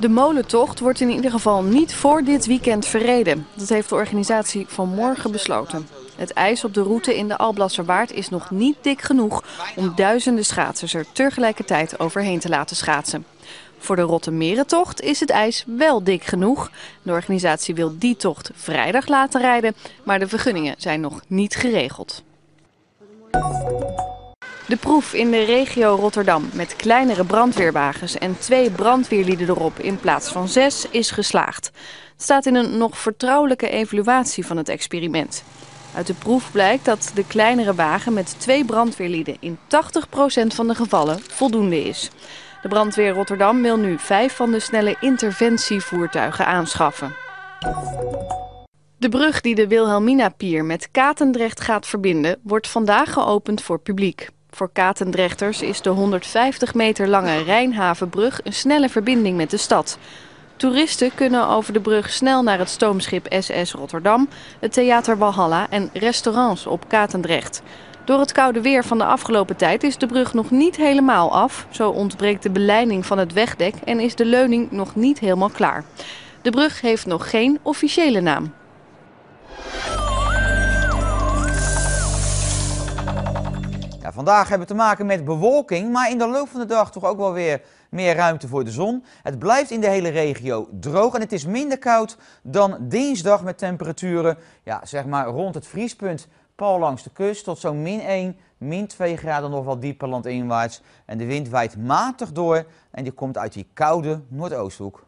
De molentocht wordt in ieder geval niet voor dit weekend verreden. Dat heeft de organisatie vanmorgen besloten. Het ijs op de route in de Alblasserwaard is nog niet dik genoeg om duizenden schaatsers er tegelijkertijd overheen te laten schaatsen. Voor de Rottemerentocht is het ijs wel dik genoeg. De organisatie wil die tocht vrijdag laten rijden, maar de vergunningen zijn nog niet geregeld. De proef in de regio Rotterdam met kleinere brandweerwagens en twee brandweerlieden erop in plaats van zes is geslaagd. Het staat in een nog vertrouwelijke evaluatie van het experiment. Uit de proef blijkt dat de kleinere wagen met twee brandweerlieden in 80% van de gevallen voldoende is. De brandweer Rotterdam wil nu vijf van de snelle interventievoertuigen aanschaffen. De brug die de Wilhelmina-pier met Katendrecht gaat verbinden, wordt vandaag geopend voor publiek. Voor Katendrechters is de 150 meter lange Rijnhavenbrug een snelle verbinding met de stad. Toeristen kunnen over de brug snel naar het stoomschip SS Rotterdam, het theater Walhalla en restaurants op Katendrecht. Door het koude weer van de afgelopen tijd is de brug nog niet helemaal af. Zo ontbreekt de beleiding van het wegdek en is de leuning nog niet helemaal klaar. De brug heeft nog geen officiële naam. Vandaag hebben we te maken met bewolking, maar in de loop van de dag toch ook wel weer meer ruimte voor de zon. Het blijft in de hele regio droog en het is minder koud dan dinsdag met temperaturen ja, zeg maar rond het vriespunt. Pal langs de kust tot zo'n min 1, min 2 graden nog wat dieper landinwaarts. En de wind waait matig door en die komt uit die koude Noordoosthoek.